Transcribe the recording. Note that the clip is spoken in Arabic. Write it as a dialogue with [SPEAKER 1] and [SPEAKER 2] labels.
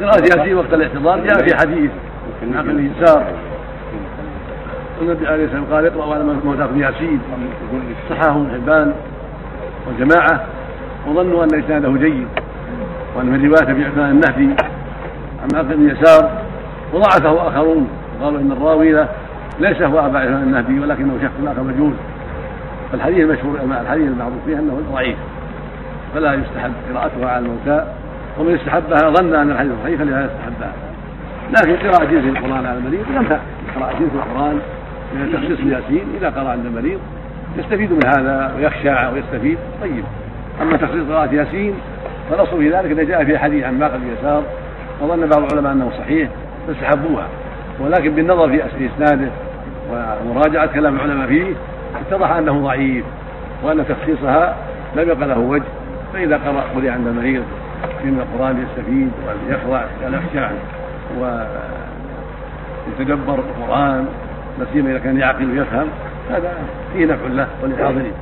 [SPEAKER 1] قراءة ياسين وقت الاحتضار جاء في حديث. من عقل اليسار النبي عليه الصلاة والسلام قال اقرأوا على موتاكم ياسين. صححه ابن حبان والجماعة وظنوا أن إسناده جيد وأن من رواية في عثمان النهدي عن عقل اليسار وضعفه آخرون. قالوا إن الراوي له ليس هو أبا عثمان النهدي ولكنه شخص آخر مجهول. فالحديث المشهور الحديث المعروف فيه أنه ضعيف فلا يستحب قراءتها على الموتى. ومن استحبها ظن أن الحديث صحيح فلا يستحبها لكن قراءة جنس القرآن على المريض ينفع قراءة جنس القرآن من تخصيص الياسين إذا قرأ عند المريض يستفيد من هذا ويخشع ويستفيد. طيب. أما تخصيص قراءة ياسين فالأصل في ذلك إذا جاء في حديث عن باقي اليسار وظن بعض العلماء أنه صحيح فاستحبوها. ولكن بالنظر في إسناده ومراجعة كلام العلماء فيه اتضح أنه ضعيف وأن تخصيصها لم يبقى له وجه فإذا قرأ قرئ عند المريض من القرآن يستفيد ويخضع ويخشع ويتدبر القرآن لا سيما إذا كان يعقل ويفهم هذا فيه نفع له وللحاضرين